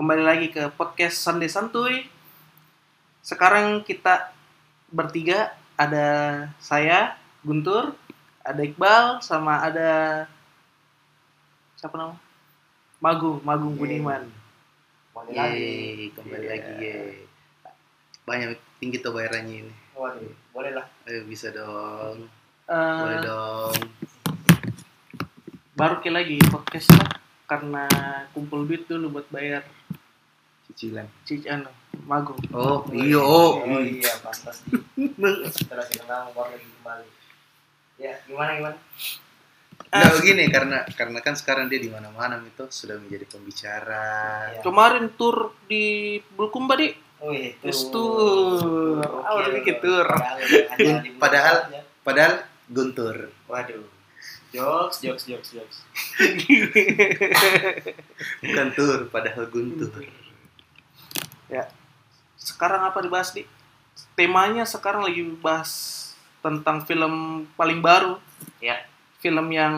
kembali lagi ke podcast Sunday Santuy. Sekarang kita bertiga ada saya Guntur, ada Iqbal, sama ada siapa nama? Magung, Magung Yeay. Budiman. Kembali lagi. Yeay, kembali Iya. lagi ye. Banyak tinggi tuh bayarannya ini. Waduh, boleh lah. Ayo bisa dong. Eh, Boleh dong. baru ke lagi podcast lah karena kumpul duit dulu buat bayar Cicilan. cicilan Magung. Oh, iya oh. Oh iya, pantas. Setelah kita nggak baru lagi kembali. Ya, gimana gimana? Nah, begini karena karena kan sekarang dia di mana-mana itu sudah menjadi pembicara. Iya. Kemarin tur di Bulukumba di Oh iya, tur. Awal bikin tur. Padahal. Padahal Guntur. Waduh. Jokes, jokes, jokes, jokes. Bukan tur, padahal Guntur. Ya. Sekarang apa dibahas di? Temanya sekarang lagi bahas tentang film paling baru. Ya. Film yang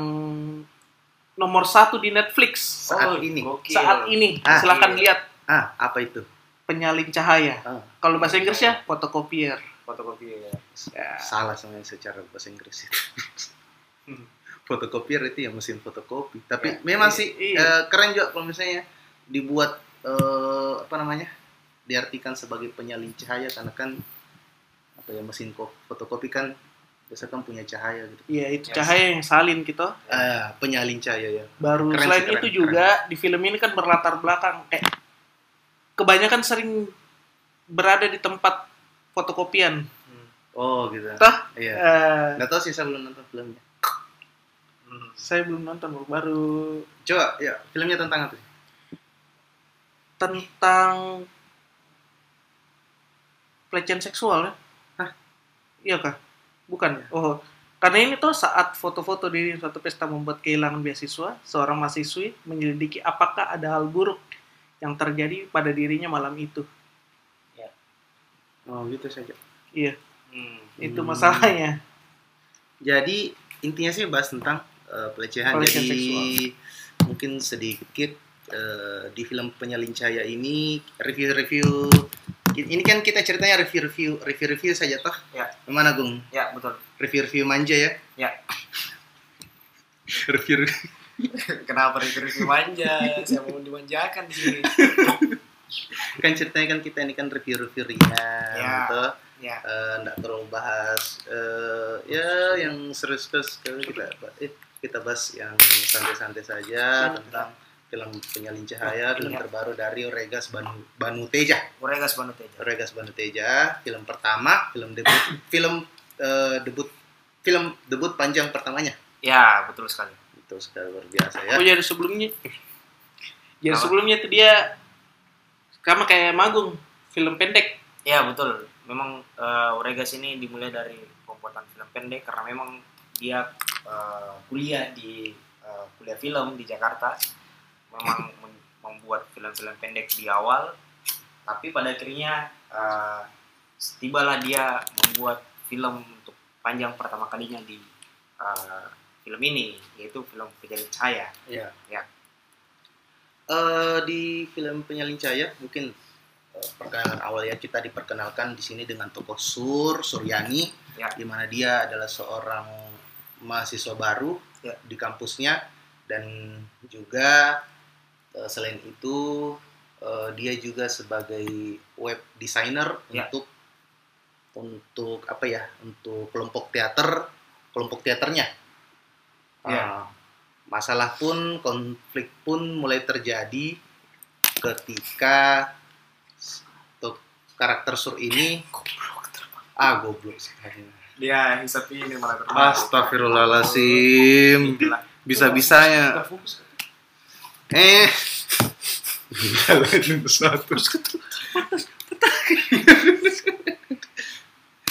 nomor satu di Netflix Saat Oh, ini. gokil. saat ini. Ah, Silakan iya. lihat Ah, apa itu? penyalin cahaya. Ah, Kalau bahasa Inggrisnya fotokopier. Fotokopi ya. Ya. salah sebenarnya secara bahasa Inggris itu. Hmm. Fotokopier itu ya mesin fotokopi. Tapi Ya, memang i- sih iya. eh, keren juga kalau misalnya dibuat eh, apa namanya? Diartikan sebagai penyalin cahaya karena kan apa ya mesin ko- fotokopi kan biasa kan punya cahaya gitu. Iya, itu Yes. cahaya yang salin gitu. Ah, penyalin cahaya ya. Baru Keren selain keren, itu juga di film ini kan berlatar belakang eh kebanyakan sering berada di tempat fotokopian. Oh, gitu. Toh? Iya. Eh, Nggak tahu sih saya belum nonton filmnya. Hmm. saya belum nonton baru Coba, ya, filmnya tentang apa sih? tentang pelecehan seksual ya? Hah? Iya kah? Bukan. Oh, karena ini tuh saat foto-foto di suatu pesta membuat kehilangan beasiswa, seorang mahasiswi menyelidiki apakah ada hal buruk yang terjadi pada dirinya malam itu. Oh, gitu saja. Iya, Hmm. itu masalahnya. Jadi intinya sih bahas tentang eh, pelecehan. Pelecehan Jadi mungkin sedikit eh, di film Penyalin Cahaya ini review-review. Ini kan kita ceritanya review-review, review-review saja toh. Ya. Gimana Gung? Ya, betul. Review-review manja ya? Ya. review. Kenapa review-review manja? Saya mau dimanjakan di sini. kan ceritanya kan kita ini kan review-review ringan, Ya. toh. Ya. Eh, nggak terlalu bahas eh, ya yang serius-serius Kalau kita eh, kita bahas yang santai-santai saja Hmm. tentang film penyalin cahaya film Iya. terbaru dari Regas Banu Banu Teja Uregas Banu Teja. Regas Banu Teja film pertama film debut film eh, debut film debut panjang pertamanya Ya, betul sekali. itu sekali luar biasa ya Oh jadi sebelumnya, jadi Apa? sebelumnya itu dia sama kayak Magung, film pendek. Ya, betul. Memang eh, Uregas ini dimulai dari pembuatan film pendek karena memang dia eh, kuliah di eh, kuliah film di Jakarta. Memang mem- membuat film-film pendek di awal, tapi pada akhirnya eh, tibalah dia membuat film untuk panjang pertama kalinya di eh, film ini, yaitu film Penyalin Cahaya. ya Ya. Eh, di film penyalin cahaya mungkin eh, perkenalan awal ya kita diperkenalkan di sini dengan tokoh Sur Suryani Ya. di mana dia adalah seorang mahasiswa baru Ya. di kampusnya dan juga eh, selain itu eh, dia juga sebagai web designer Ya. untuk untuk apa ya untuk kelompok teater kelompok teaternya. Ya. Ah, masalah pun konflik pun mulai terjadi ketika untuk karakter sur ini ah goblok sekali Dia hisap ini malah Astagfirullahaladzim. Bisa-bisanya eh satu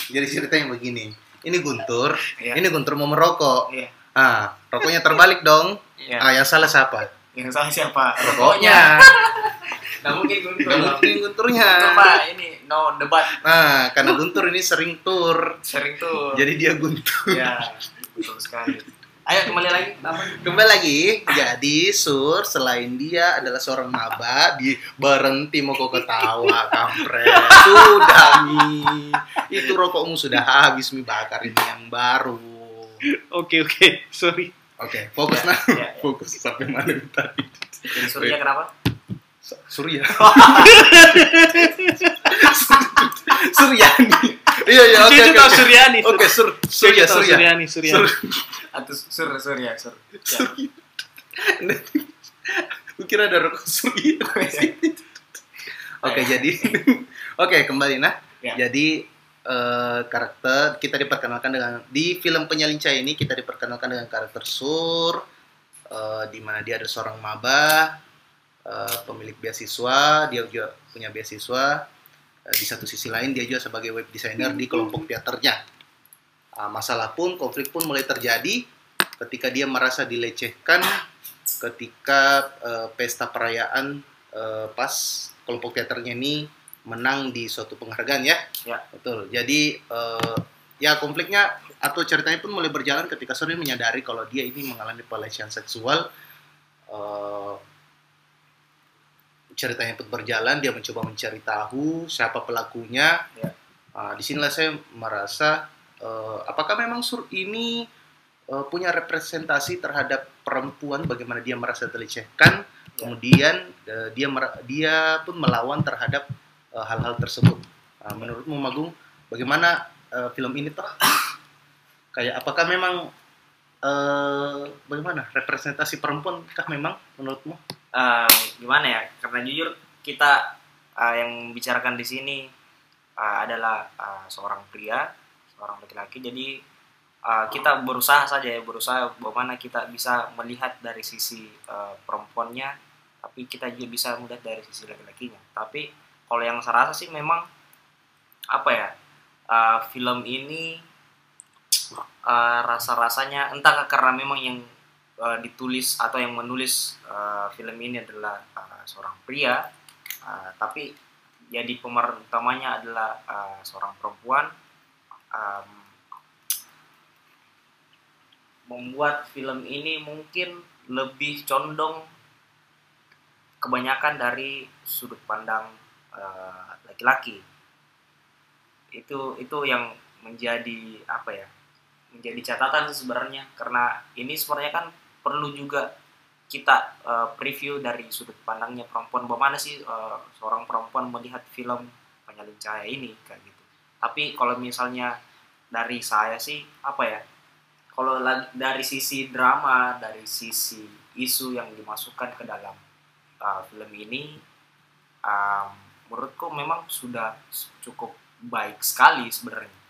jadi ceritanya begini ini Guntur Iya. ini Guntur mau merokok Iya. ah rokoknya terbalik dong Iya. ah yang salah siapa Yang salah siapa? rokoknya Nggak mungkin Guntur. Gak mungkin Gunturnya Guntur, Pak, ini no debat. nah karena Guntur ini sering tur Sering tuh. jadi dia Guntur ya betul sekali. Ayo kembali lagi. Kembali lagi, jadi Sur selain dia adalah seorang maba di berhenti mau kau ketawa kampret. Sudah mi, itu rokokmu sudah habis mi bakar ini yang baru. Oke oke, sorry. Oke, fokus Ya, nah, ya, ya. fokus sampai mana tadi? Jadi Surya kenapa? Su- Surya. Iya iya oke Cucu oke. tahu oke. Suryani. Oke, Sur Surya Surya. Suryani, Suryani. Sur. Atau Sur Surya Sur. Ya. Gue kira ada rokok Surya. Oke, jadi oke kembali nah. Ya. Jadi eh, karakter kita diperkenalkan dengan di film penyelincah ini kita diperkenalkan dengan karakter Sur eh, di mana dia ada seorang maba eh, pemilik beasiswa, dia juga punya beasiswa. Eh, di satu sisi lain dia juga sebagai web designer di kelompok teaternya. Ah, masalah pun konflik pun mulai terjadi ketika dia merasa dilecehkan ketika eh, pesta perayaan eh, pas kelompok teaternya ini menang di suatu penghargaan ya. Ya. Betul. Jadi eh, ya konfliknya atau ceritanya pun mulai berjalan ketika Suri menyadari kalau dia ini mengalami pelecehan seksual. Eh, ceritanya pun berjalan, dia mencoba mencari tahu siapa pelakunya. Ya. Ah, di sinilah saya merasa eh, apakah memang Sur ini eh, punya representasi terhadap perempuan bagaimana dia merasa dilecehkan Ya. kemudian eh, dia dia pun melawan terhadap hal-hal tersebut Ah, menurutmu Magung bagaimana eh, film ini toh kayak apakah memang eh, bagaimana representasi perempuan kah memang menurutmu Eh, gimana ya? Karena jujur kita eh, yang bicarakan di sini eh, adalah eh, seorang pria, seorang laki-laki. Jadi eh, kita berusaha saja ya, berusaha bagaimana kita bisa melihat dari sisi eh, perempuannya, tapi kita juga bisa melihat dari sisi laki-lakinya. Tapi kalau yang saya rasa sih memang apa ya? eh, film ini eh, rasa-rasanya entah karena memang yang uh, ditulis atau yang menulis uh, film ini adalah uh, seorang pria, uh, tapi jadi pemeran utamanya adalah uh, seorang perempuan. Um, membuat film ini mungkin lebih condong kebanyakan dari sudut pandang uh, laki-laki. Itu itu yang menjadi apa ya? menjadi catatan sebenarnya karena ini sebenarnya kan perlu juga kita eh, preview dari sudut pandangnya perempuan. Bagaimana sih eh, seorang perempuan melihat film penyalin cahaya ini kayak gitu. Tapi kalau misalnya dari saya sih apa ya kalau la- dari sisi drama dari sisi isu yang dimasukkan ke dalam eh, film ini em, menurutku memang sudah cukup baik sekali sebenarnya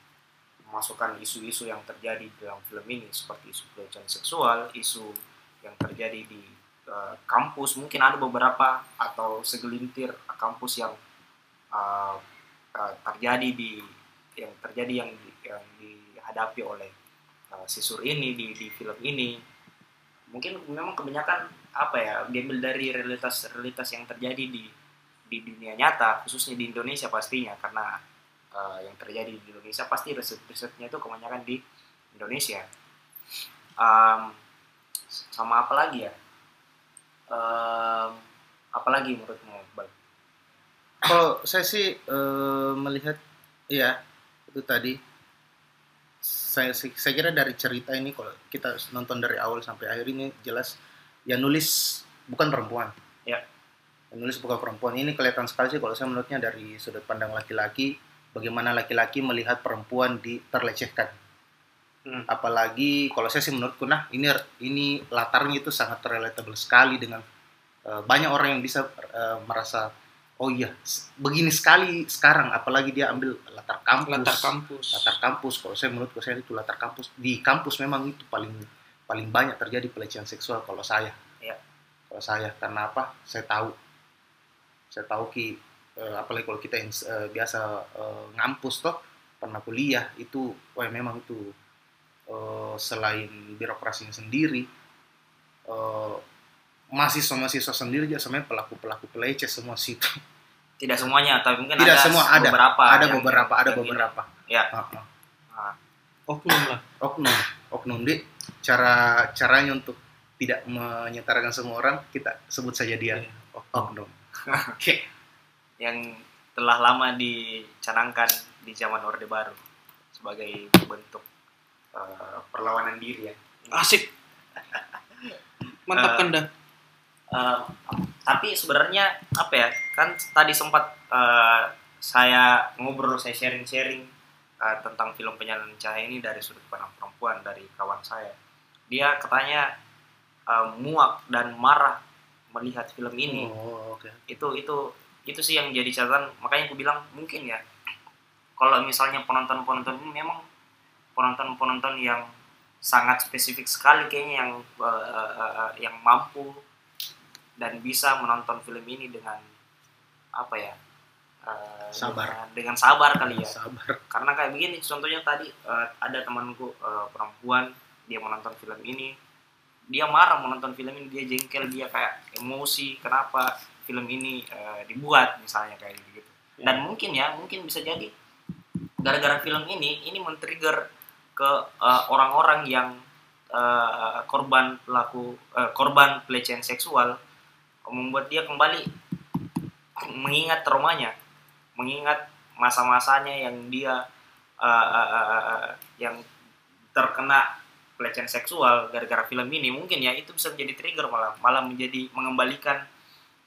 memasukkan isu-isu yang terjadi di dalam film ini seperti isu pelecehan seksual, isu yang terjadi di eh, kampus mungkin ada beberapa atau segelintir kampus yang eh, eh, terjadi di yang terjadi yang yang dihadapi oleh eh, si Sur ini di di film ini. Mungkin memang kebanyakan apa ya diambil dari realitas realitas yang terjadi di di dunia nyata khususnya di Indonesia pastinya karena eh, yang terjadi di Indonesia pasti riset-risetnya itu kebanyakan di Indonesia. Em, sama apa lagi ya? Em, apa lagi menurutmu? Kalau saya sih eh, melihat, iya itu tadi. Saya saya kira dari cerita ini kalau kita nonton dari awal sampai akhir ini jelas yang nulis bukan perempuan. Ya. Yang nulis bukan perempuan. Ini kelihatan sekali sih kalau saya menurutnya dari sudut pandang laki-laki bagaimana laki-laki melihat perempuan di terlecehkan. Hmm. Apalagi kalau saya sih menurutku nah ini ini latarnya itu sangat relatable sekali dengan eh, banyak orang yang bisa eh, merasa oh iya begini sekali sekarang apalagi dia ambil latar kampus Latar kampus. latar kampus kalau saya menurut saya itu latar kampus di kampus memang itu paling paling banyak terjadi pelecehan seksual kalau saya Ya. kalau saya karena apa saya tahu saya tahu ki eh, apalagi kalau kita yang eh, biasa eh, ngampus toh pernah kuliah itu wah memang itu eh, selain birokrasinya sendiri eh, mahasiswa-mahasiswa sendiri juga sebenarnya pelaku-pelaku peleceh semua situ Tidak semuanya, tapi mungkin Tidak ada semua, ada. beberapa. ada yang- beberapa ada yang ini. beberapa Ya. Ah, Oknum lah. oknum oknum di cara caranya untuk tidak menyetarakan semua orang kita sebut saja dia Iya. oknum. Oke. Yang telah lama dicanangkan di zaman Orde Baru sebagai bentuk eh, perlawanan diri ya. Asik. Mantap Eh, kanda. Eh, tapi sebenarnya apa ya kan tadi sempat eh, saya ngobrol saya sharing-sharing eh, tentang film penyalin cahaya ini dari sudut pandang perempuan dari kawan saya dia katanya eh, muak dan marah melihat film ini Oh, oke. itu itu itu sih yang jadi catatan makanya aku bilang mungkin ya kalau misalnya penonton penonton ini memang penonton penonton yang sangat spesifik sekali kayaknya yang eh, eh, eh, yang mampu dan bisa menonton film ini dengan apa ya eh, Sabar. dengan, dengan sabar kali ya Sabar. karena kayak begini contohnya tadi eh, ada temanku eh, perempuan dia menonton film ini dia marah menonton film ini dia jengkel dia kayak emosi kenapa film ini eh, dibuat misalnya kayak gitu. Dan mungkin ya mungkin bisa jadi gara-gara film ini ini men-trigger ke eh, orang-orang yang eh, korban pelaku eh, korban pelecehan seksual membuat dia kembali mengingat traumanya mengingat masa-masanya yang dia eh, eh, eh, yang terkena pelecehan seksual gara-gara film ini. Mungkin ya itu bisa menjadi trigger malah malah menjadi mengembalikan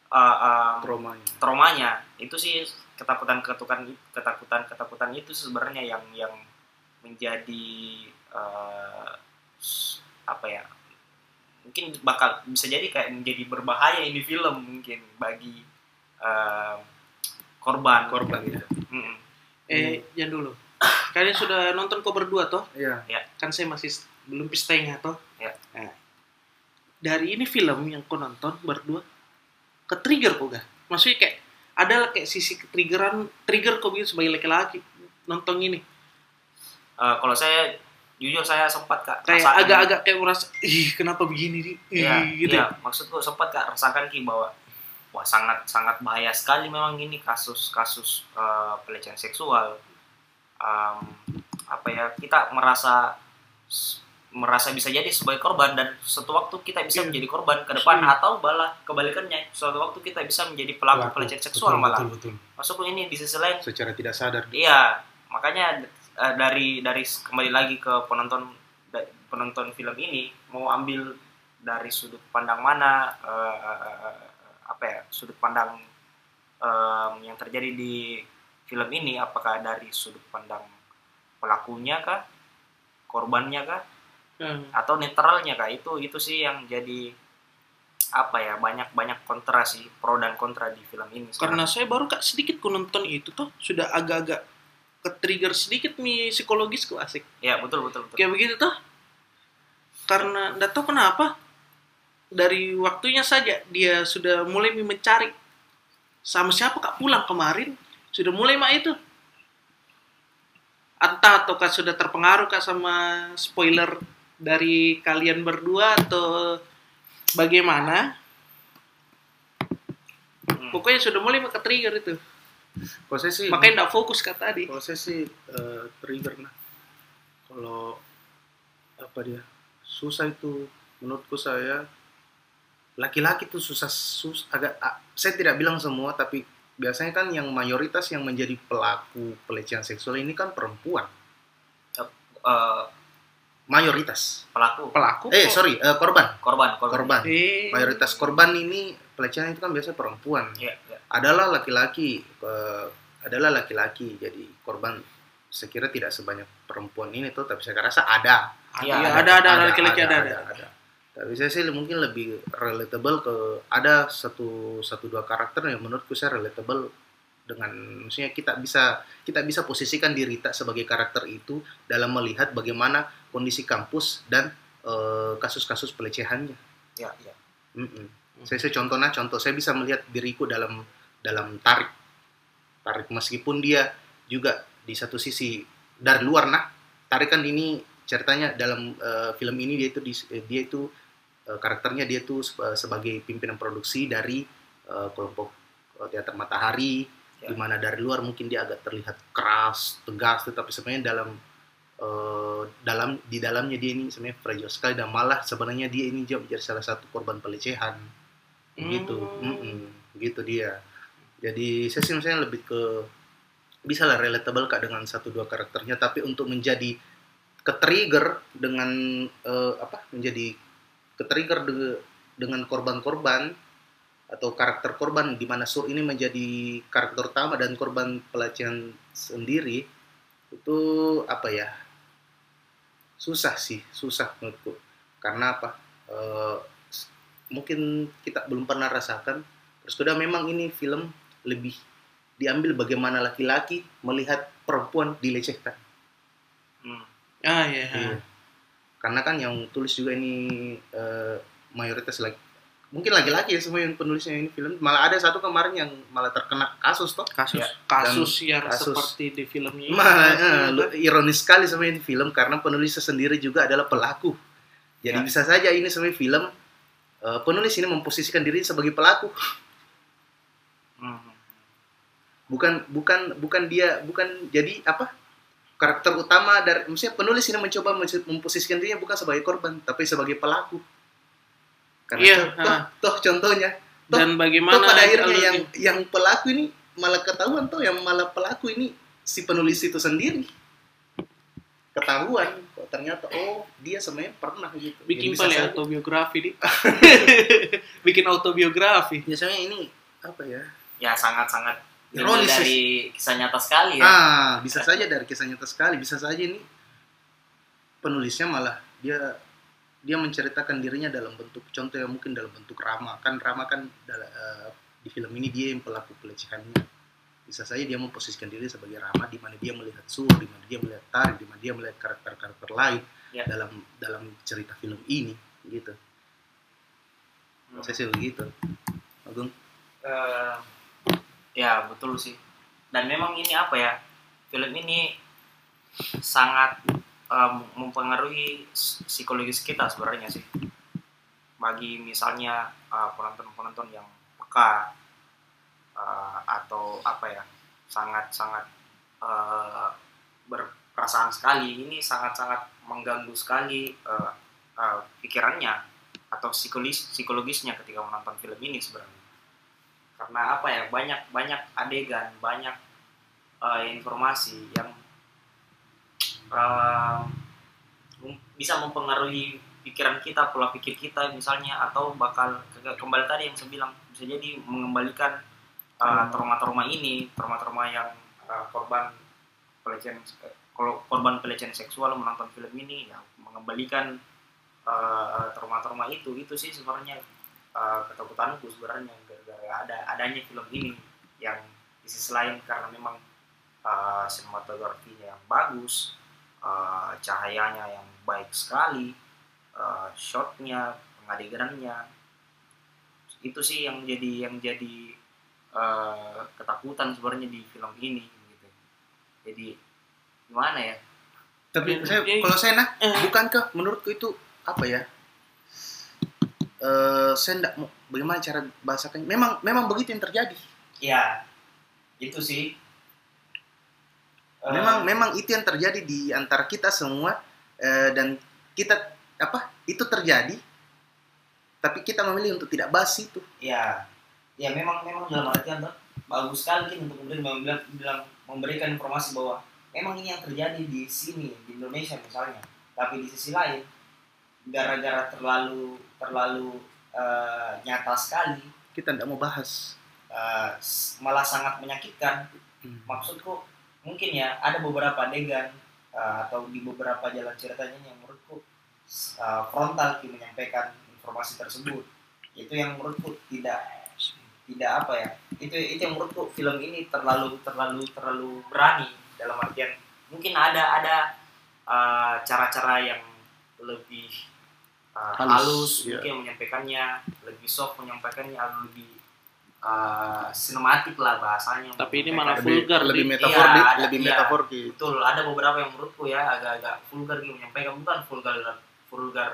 eh, eh, Traumanya. traumanya itu sih ketakutan ketakutan ketakutan ketakutan itu sebenarnya yang yang menjadi eh, s- apa ya mungkin bakal bisa jadi kayak menjadi berbahaya ini film mungkin bagi eh, korban Korban, gitu. Mm-mm. Eh, jangan dulu. Kalian sudah nonton kok berdua toh? Iya. Kan saya masih belum setengah toh. Ya. Nah, dari ini film yang kau nonton berdua, ke trigger kok gak? Maksudnya kayak ada kayak sisi triggeran, trigger kok gitu sebagai laki-laki nonton ini. Eh, kalau saya jujur saya sempat kak Kayak agak-agak kayak merasa, ih kenapa begini nih? Ih, Iya, gitu. iya. maksudku sempat kak rasakan ki bahwa wah sangat sangat bahaya sekali memang ini kasus-kasus eh, pelecehan seksual. Em, apa ya kita merasa merasa bisa jadi sebagai korban dan suatu waktu kita bisa Iya. menjadi korban ke depan Iya. atau malah kebalikannya suatu waktu kita bisa menjadi pelaku Pelaku. pelecehan seksual Betul, malah Betul, betul. maksudku ini di sisi lain Secara tidak sadar. Iya, makanya eh, dari dari kembali lagi ke penonton penonton film ini mau ambil dari sudut pandang mana eh, apa ya sudut pandang em, yang terjadi di film ini apakah dari sudut pandang pelakunya kah korbannya kah Hmm. atau netralnya kah itu itu sih yang jadi apa ya banyak banyak kontra sih pro dan kontra di film ini Karena saya baru kak sedikit ku nonton itu toh sudah agak-agak ke trigger sedikit nih psikologis ku asik. ya betul betul betul Kayak begitu toh. Karena nggak tahu kenapa dari waktunya saja dia sudah mulai mencari sama siapa kak pulang kemarin sudah mulai mak itu. Entah ataukah sudah terpengaruh kak sama spoiler dari kalian berdua atau bagaimana? Hmm. Pokoknya sudah mulai ke trigger itu. Sih, Makanya nggak fokus kak tadi. saya sih eh, trigger nah. Kalau apa dia susah itu menurutku saya laki-laki tuh susah sus agak saya tidak bilang semua tapi biasanya kan yang mayoritas yang menjadi pelaku pelecehan seksual ini kan perempuan Eh, mayoritas. Pelaku. Pelaku. Eh kok- sorry eh, korban. Korban korban. Korban. Eh, mayoritas korban ini pelecehan itu kan biasanya perempuan. Iya, iya. adalah laki-laki eh, adalah laki-laki. Jadi korban sekira tidak sebanyak perempuan ini tuh tapi saya rasa ada. Iya, Iya, ada, ada, ada, laki-laki ada, ada. tapi saya sih mungkin lebih relatable ke ada satu satu dua karakter yang menurutku saya relatable dengan maksudnya kita bisa kita bisa posisikan diri kita sebagai karakter itu dalam melihat bagaimana kondisi kampus dan eh, kasus-kasus pelecehannya Iya, iya. Mm-mm. Saya, saya contohnya contoh saya bisa melihat diriku dalam dalam tarik tarik meskipun dia juga di satu sisi dari luar nah tarik kan ini ceritanya dalam eh, film ini dia itu eh, dia itu eh, karakternya dia seba- sebagai pimpinan produksi dari eh, kelompok teater matahari Ya. di mana dari luar mungkin dia agak terlihat keras tegas tetapi sebenarnya dalam eh, dalam di dalamnya dia ini sebenarnya fragile sekali dan malah sebenarnya dia ini juga menjadi salah satu korban pelecehan gitu Hmm. Mm-mm. gitu dia jadi saya sih misalnya lebih ke bisa lah relatable kak dengan satu dua karakternya tapi untuk menjadi ke trigger dengan eh, apa menjadi ke trigger de- dengan korban-korban atau karakter korban di mana Sur ini menjadi karakter utama dan korban pelecehan sendiri itu apa ya susah sih susah menurutku karena apa s- mungkin kita belum pernah rasakan terus kedua memang ini film lebih diambil bagaimana laki-laki melihat perempuan dilecehkan Hmm. Ah iya. Iya. Karena kan yang tulis juga ini eh, mayoritas lagi mungkin laki-laki ya semua yang penulisnya ini film malah ada satu kemarin yang malah terkena kasus toh Kasus Ya. kasus yang kasus. seperti di filmnya. ini. malah eh, ironis sekali sama ini film karena penulisnya sendiri juga adalah pelaku jadi Ya. bisa saja ini sebenarnya film eh, penulis ini memposisikan diri sebagai pelaku Hmm. bukan bukan bukan dia bukan jadi apa karakter utama dari maksudnya penulis ini mencoba mem- memposisikan dirinya bukan sebagai korban tapi sebagai pelaku karena Iya, toh, toh, ha. toh contohnya. Toh, Dan toh bagaimana pada akhirnya alur- yang yang pelaku ini malah ketahuan toh yang malah pelaku ini si penulis itu sendiri. Ketahuan kok ternyata oh dia sebenarnya pernah gitu. Bikin kali saja- autobiografi di bikin autobiografi. Biasanya ini apa ya? Ya sangat-sangat Ironis sih. dari kisah nyata sekali ya. Ah, bisa saja dari kisah nyata sekali, bisa saja ini penulisnya malah dia dia menceritakan dirinya dalam bentuk contoh yang mungkin dalam bentuk Rama kan Rama kan dala- eh, di film ini dia yang pelaku pelecehannya bisa saja dia memposisikan diri sebagai Rama di mana dia melihat Sur, di mana dia melihat Tari, di mana dia melihat karakter-karakter lain Ya. dalam dalam cerita film ini gitu. Hmm. Saya sih begitu. Agung. Eh, ya betul sih. Dan memang ini apa ya? Film ini sangat em, mempengaruhi psikologis kita sebenarnya sih. Bagi misalnya eh, penonton-penonton yang peka eh, atau apa ya, sangat-sangat eh, berperasaan sekali. Ini sangat-sangat mengganggu sekali eh, eh, pikirannya atau psikologis psikologisnya ketika menonton film ini sebenarnya karena apa ya banyak banyak adegan banyak eh, informasi yang mem- bisa mempengaruhi pikiran kita pola pikir kita misalnya atau bakal ke- kembali tadi yang saya bilang bisa jadi mengembalikan eh, Hmm. trauma-trauma ini trauma-trauma yang eh, korban pelecehan kalau korban pelecehan seksual menonton film ini ya mengembalikan eh, trauma-trauma itu itu sih sebenarnya eh, ketakutanku sebenarnya gara-gara ada adanya film ini yang di sisi lain karena memang uh, sinematografinya yang bagus, uh, cahayanya yang baik sekali, uh, shotnya, pengadeganannya itu sih yang jadi yang jadi uh, ketakutan sebenarnya di film ini gitu. Jadi gimana ya? Tapi Ya, saya, ya, kalau saya nah, eh. bukankah menurutku itu apa ya? Eh, saya enggak mau bagaimana cara bahasakannya. Memang memang begitu yang terjadi. Ya itu sih. Uh, Memang memang itu yang terjadi di antara kita semua eh, dan kita apa? Itu terjadi. Tapi kita memilih untuk tidak bahas itu. ya ya memang memang dalam artian tuh bagus sekali untuk kemudian bilang, bilang memberikan informasi bahwa memang ini yang terjadi di sini di Indonesia misalnya tapi di sisi lain gara-gara terlalu terlalu eh, nyata sekali Kita tidak mau bahas. s- malah sangat menyakitkan Hmm. maksudku mungkin ya ada beberapa adegan eh, atau di beberapa jalan ceritanya yang menurutku eh, frontal Ki menyampaikan informasi tersebut itu yang menurutku tidak tidak apa ya itu itu yang menurutku film ini terlalu terlalu terlalu berani dalam artian mungkin ada ada eh, cara-cara yang lebih eh, Halus, halus, iya. mungkin menyampaikannya lebih soft menyampaikannya lebih eh, sinematik lah bahasanya Tapi ini malah vulgar, lebih Dik. metafor Iya, ada- lebih iya. metafor gitu. betul ada beberapa yang menurutku ya agak-agak vulgar gitu menyampaikan bukan vulgar vulgar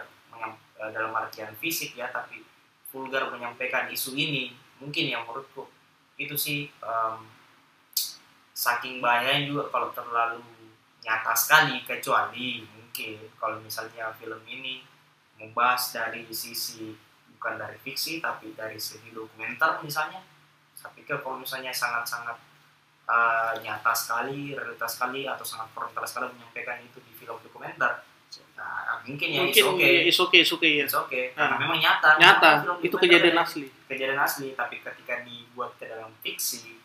eh, dalam artian fisik ya tapi vulgar menyampaikan isu ini mungkin yang menurutku itu sih em, saking bahayanya juga kalau terlalu nyata sekali kecuali mungkin kalau misalnya film ini membahas dari sisi bukan dari fiksi tapi dari segi dokumenter misalnya saya pikir kalau misalnya sangat-sangat uh, nyata sekali realitas sekali atau sangat frontal sekali menyampaikan itu di film dokumenter nah, mungkin ya Mungkin it's okay is okay, is okay ya. it's okay karena Ah. memang nyata Nyata, itu kejadian ya asli. kejadian asli tapi ketika dibuat ke dalam fiksi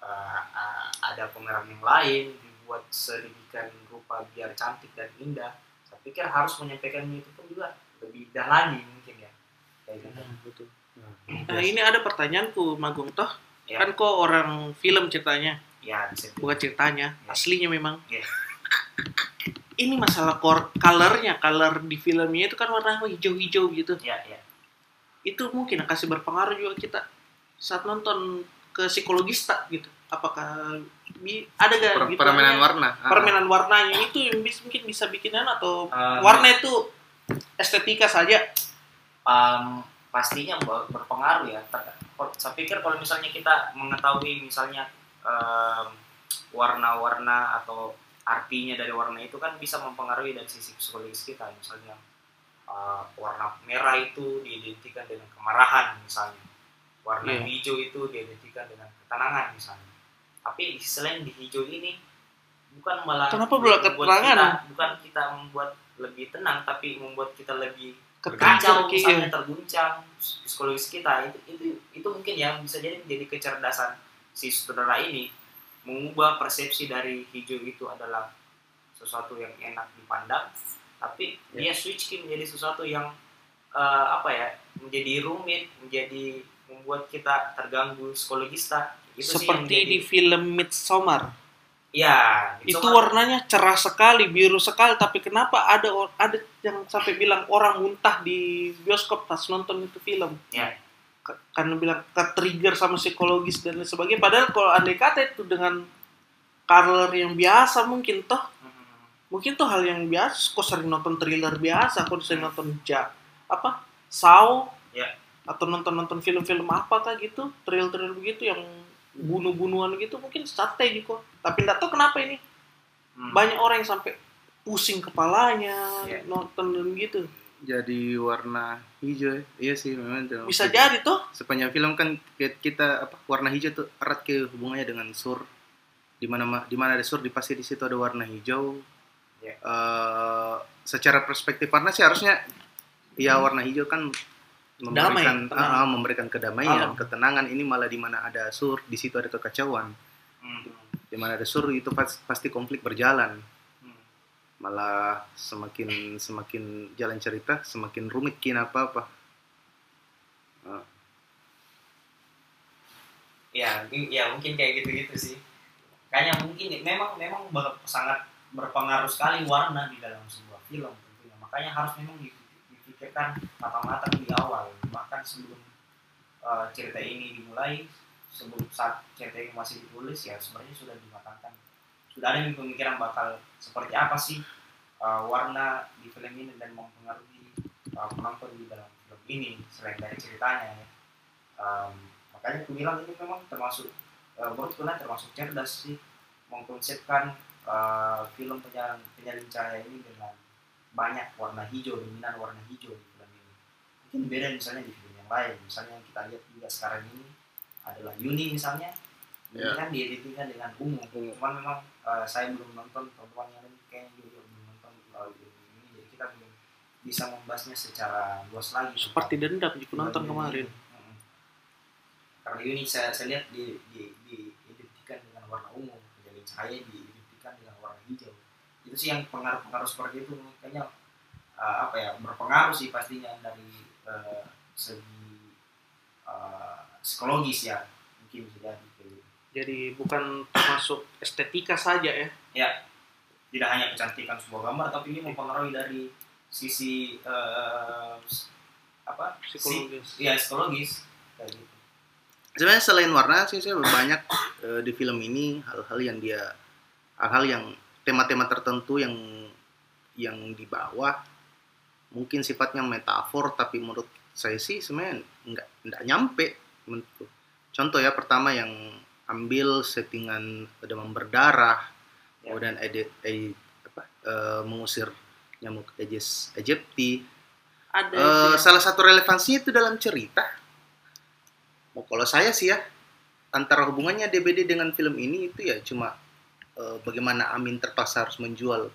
uh, uh, ada pemeran yang lain dibuat sedemikian rupa biar cantik dan indah saya pikir harus menyampaikannya itu pun juga lebih indah ya betul. Nah, ini ada pertanyaanku, Magung toh. Ya. Kan kok orang film ceritanya, ya bukan ceritanya, Ya. aslinya memang. Ya. Ini masalah kor colornya, color di filmnya itu kan warna hijau-hijau gitu. ya ya Itu mungkin kasih berpengaruh juga kita saat nonton ke psikologis tak gitu. Apakah bi- ada gak Per- gitu permainan ya? warna. Ah. permainan warnanya itu yang bis, mungkin bisa bikinan atau Um, warna itu estetika saja um, pastinya ber- berpengaruh ya. Ter- Saya pikir kalau misalnya kita mengetahui misalnya um, warna-warna atau artinya dari warna itu kan bisa mempengaruhi dari sisi psikologis kita. Misalnya uh, warna merah itu diidentikan dengan kemarahan misalnya, warna Iya. hijau itu diidentikan dengan ketenangan misalnya. Tapi selain di hijau ini bukan malah Kenapa membuat keterangan? kita- bukan kita membuat lebih tenang, tapi membuat kita lebih kayak misalnya terguncang. Psikologis kita itu itu itu mungkin yang bisa jadi menjadi kecerdasan si sutradara ini. Mengubah persepsi dari hijau itu adalah sesuatu yang enak dipandang tapi dia switch ke menjadi sesuatu yang eh, apa ya menjadi rumit menjadi membuat kita terganggu psikologis tak itu seperti di film Midsommar ya itu Midsommar. warnanya cerah sekali biru sekali tapi kenapa ada ada yang sampai bilang orang muntah di bioskop pas nonton itu film Ya. Karena bilang ke trigger sama psikologis dan lain sebagainya padahal kalau andai kata itu dengan color yang biasa mungkin toh Hmm. mungkin tuh hal yang biasa kok sering nonton thriller biasa kok sering nonton ja apa saw Ya. atau nonton nonton film-film apa kah gitu thriller thriller begitu yang bunuh-bunuhan gitu mungkin santai gitu tapi nggak tahu kenapa ini Hmm. banyak orang yang sampai pusing kepalanya Ya. nonton dan gitu Jadi warna hijau. ya. Iya sih memang. bisa jadi tuh Sepanjang film kan ki- kita apa warna hijau tuh erat ke hubungannya dengan sur. Di mana ma- di mana ada sur di pasti di situ ada warna hijau. Ya. Eh, secara perspektif warna sih harusnya ya warna hijau kan memberikan Damai, tenang. ah, memberikan kedamaian, Alam. ketenangan. Ini malah di mana ada sur, di situ ada kekacauan. Hmm. Di mana ada sur itu pas- pasti konflik berjalan. Hmm. Malah semakin semakin jalan cerita semakin rumit kin apa apa. ya mungkin- ya mungkin kayak gitu-gitu sih kayaknya mungkin memang memang ber- sangat berpengaruh sekali warna di dalam sebuah film tentunya makanya harus memang di- dipikirkan matang-matang di awal bahkan sebelum uh, cerita ini dimulai sebelum saat ini masih ditulis ya sebenarnya sudah dimatangkan sudah ada pemikiran bakal seperti apa sih uh, warna di film ini dan mempengaruhi uh, penonton di dalam film ini selain dari ceritanya ya. Um, makanya aku bilang ini memang termasuk uh, termasuk cerdas sih mengkonsepkan uh, film penyalin, penyalin cahaya ini dengan banyak warna hijau dominan warna hijau di film ini mungkin beda misalnya di film yang lain misalnya yang kita lihat juga sekarang ini adalah Yuni misalnya ini Ya. kan dieditingkan dengan ungu Ungu. cuman memang uh, saya belum nonton teman-teman yang lain kayaknya juga belum nonton uh, ini jadi kita belum bisa membahasnya secara luas lagi seperti tentang dendam di nonton kemarin ini. Mm. Karena ini saya, saya lihat di, di, diidentikan dengan warna ungu, jadi cahaya diidentikan dengan warna hijau. Itu sih yang pengaruh-pengaruh seperti itu kayaknya uh, apa ya berpengaruh sih pastinya dari uh, segi uh, psikologis ya. Mungkin jadi kayak gitu. jadi bukan termasuk estetika saja ya? Tidak hanya kecantikan sebuah gambar tapi ini mempengaruhi dari sisi uh, apa? Psikologis. Si, ya psikologis. Kayak gitu. sebenarnya selain warna sih saya banyak eh, di film ini hal-hal yang dia hal-hal yang tema-tema tertentu yang yang dibawa mungkin sifatnya metafor tapi menurut saya sih sebenarnya nggak nggak nyampe menurutku. contoh ya pertama yang ambil settingan demam berdarah Ya. kemudian eh, apa, eh, mengusir nyamuk Aedes aegypti. Ada ya. salah satu relevansinya itu dalam cerita. Oh, kalau saya sih ya, antara hubungannya DBD dengan film ini itu ya cuma eh, bagaimana Amin terpaksa harus menjual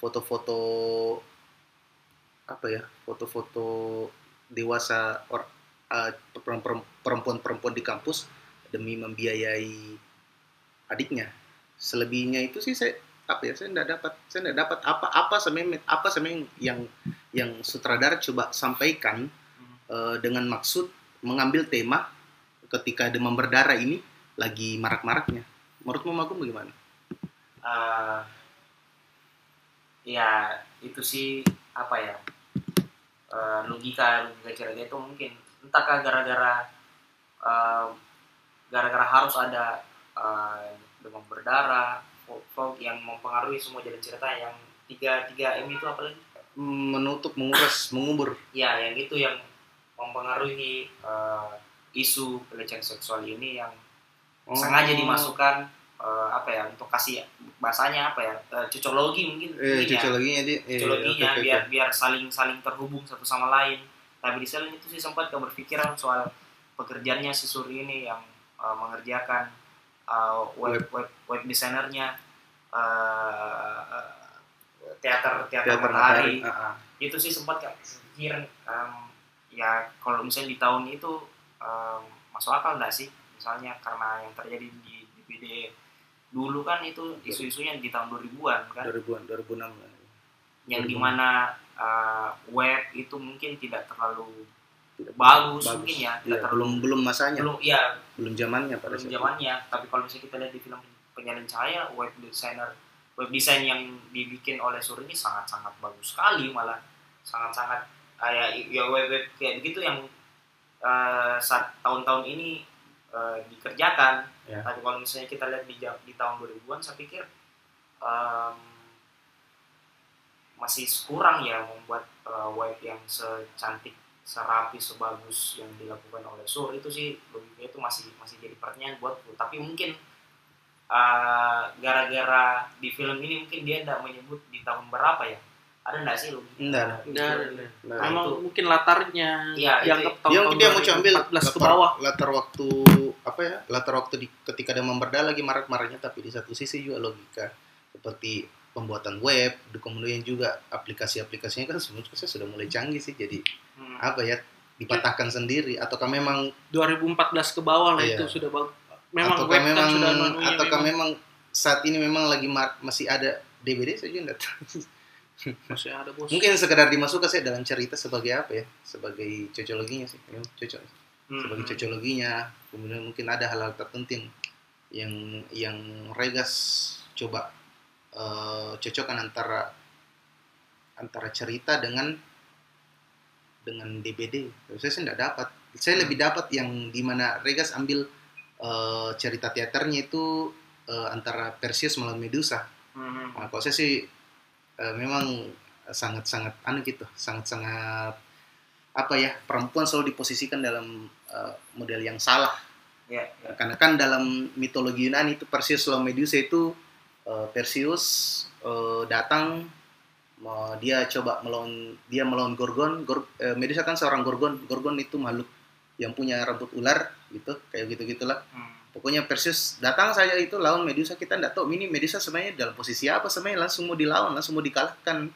foto-foto apa ya, foto-foto dewasa or, perempuan-perempuan di kampus demi membiayai adiknya. Selebihnya itu sih saya apa ya saya tidak dapat saya tidak dapat apa apa sebenarnya apa sebenarnya yang yang sutradara coba sampaikan eh, dengan maksud mengambil tema ketika demam berdarah ini lagi marak-maraknya. Menurutmu Magung bagaimana? Eh, ya itu sih apa ya eh, logika logika cerita itu mungkin entahkah gara-gara eh, gara-gara harus ada eh, demam berdarah fog- fog yang mempengaruhi semua jalan cerita yang tiga tiga m itu apa lagi Menutup, menguras, mengubur. ya yang itu yang mempengaruhi eh, isu pelecehan seksual ini yang Oh. sengaja dimasukkan eh, apa ya untuk kasih bahasanya apa ya eh, cocologi mungkin Eh, mungkin ya. cocologinya dia. eh, cocologinya oke, biar oke. biar saling saling terhubung satu sama lain tapi di selain itu sih sempat gak berpikiran soal pekerjaannya si Suri ini yang eh, mengerjakan eh, web web web desainernya eh, teater teater, Teater matahari matahari. Ah, ah. itu sih sempat gak kepikiran em, ya kalau misalnya di tahun itu em, masuk akal nggak sih misalnya karena yang terjadi di DVD dulu kan itu isu-isunya di tahun 2000-an kan. 2000-an, 2006. yang 2006. di mana uh, web itu mungkin tidak terlalu Tidak bagus, mungkin ya tidak terlalu belum belum masanya, belum, belum ya zamannya pada belum zamannya. Tapi kalau misalnya kita lihat di film penyalin cahaya web designer web design yang dibikin oleh Sur ini sangat sangat bagus sekali malah. Sangat sangat ya, ya web web kayak begitu yang uh, saat tahun-tahun ini uh, dikerjakan. Ya. tapi kalau misalnya kita lihat di, di tahun 2000-an saya pikir um, masih kurang ya membuat uh, web yang secantik serapi sebagus yang dilakukan oleh Sur. Itu sih logikanya itu masih masih jadi pertanyaan buatku tapi mungkin uh, gara-gara di film ini mungkin dia tidak menyebut di tahun berapa ya ada nggak sih logika Nggak ada. di Nggak film ada, ini? nggak Nah, Memang itu. mungkin latarnya Iya, yang tahun, Yang dia mau ambil 14 ke bawah. Latar waktu apa ya? Latar waktu di, ketika dia memberda lagi marak-maraknya tapi di satu sisi juga logika seperti pembuatan web, kemudian juga aplikasi-aplikasinya kan sebenarnya sudah mulai canggih sih jadi Hmm. apa ya dipatahkan sendiri ataukah memang 2014 ke bawah lah Iya. itu sudah bagus. Memang ataukah web kan memang sudah manunya ataukah memang, memang saat ini memang lagi mar- masih ada DVD saja enggak tahu. masih ada bos. Mungkin sekedar dimasukkan saya dalam cerita sebagai apa ya? Sebagai cocologinya sih. Memang cocok. Hmm. sebagai cocologinya kemudian mungkin ada hal-hal tertentu yang yang yang Regas coba eh, cocokkan antara antara cerita dengan dengan DVD saya sih tidak dapat saya lebih dapat yang di mana Regas ambil eh, cerita teaternya itu eh, antara Perseus melawan Medusa Hmm. Nah, kalau saya sih eh, memang sangat-sangat aneh gitu, sangat-sangat apa ya perempuan selalu diposisikan dalam eh, model yang salah. Ya, ya. Karena kan dalam mitologi Yunani itu Perseus lawan Medusa itu eh, Perseus eh, datang mau dia coba melawan dia melawan Gorgon, Gor- eh, Medusa kan seorang Gorgon, Gorgon itu makhluk yang punya rambut ular gitu, kayak gitu gitulah. Hmm. Pokoknya Perseus datang saja itu lawan Medusa. Kita tidak tahu ini Medusa sebenarnya dalam posisi apa. Sebenarnya langsung mau dilawan langsung mau dikalahkan.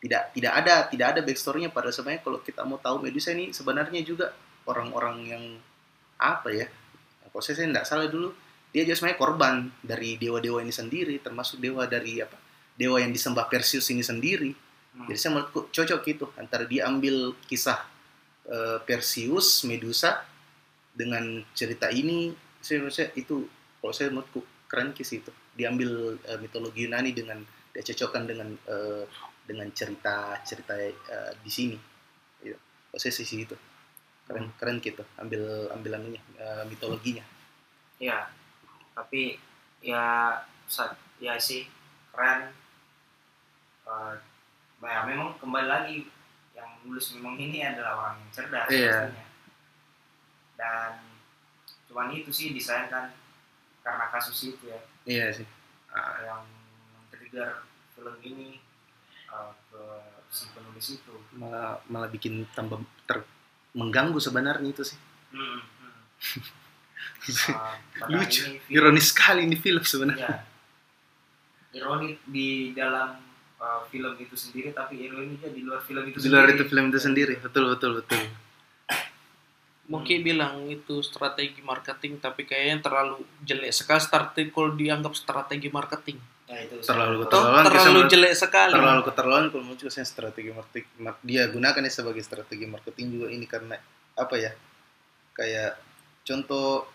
Tidak tidak ada tidak ada backstorynya. Pada sebenarnya kalau kita mau tahu Medusa ini sebenarnya juga orang-orang yang apa ya kalau saya tidak salah dulu. Dia juga sebenarnya korban dari dewa-dewa ini sendiri termasuk dewa dari apa dewa yang disembah Perseus ini sendiri. Hmm. jadi saya menurutku cocok gitu antara dia ambil kisah eh, Perseus, Medusa dengan cerita ini saya saya itu kalau saya menurutku keren kis itu diambil eh, mitologi Yunani dengan dia cocokkan dengan eh, dengan cerita cerita eh, di sini gitu. kalau saya sisi itu keren keren gitu ambil ambil anunya eh, mitologinya Ya, tapi ya sa- ya sih keren. Eh, ya memang kembali lagi yang nulis memang ini adalah orang yang cerdas Iya. pastinya. Dan cuman itu sih disayangkan karena kasus itu ya. iya sih Ah. yang trigger film ini uh, ke si penulis itu. malah malah bikin tambah ter mengganggu sebenarnya itu sih Hmm, hmm. Uh, lucu ini film- ironis sekali ini film sebenarnya Ya. Ironi di dalam uh, film itu sendiri, tapi ironinya di luar film itu di luar sendiri. itu film itu sendiri betul betul betul Mungkin bilang itu strategi marketing, tapi kayaknya terlalu jelek sekali. Strategi kalau dianggap strategi marketing, Ya, itu Terlalu Keterlaluan, terlalu jelek sekali. terlalu keterlaluan kalau menurut saya strategi marketing dia gunakan ya sebagai strategi marketing juga ini karena apa ya kayak contoh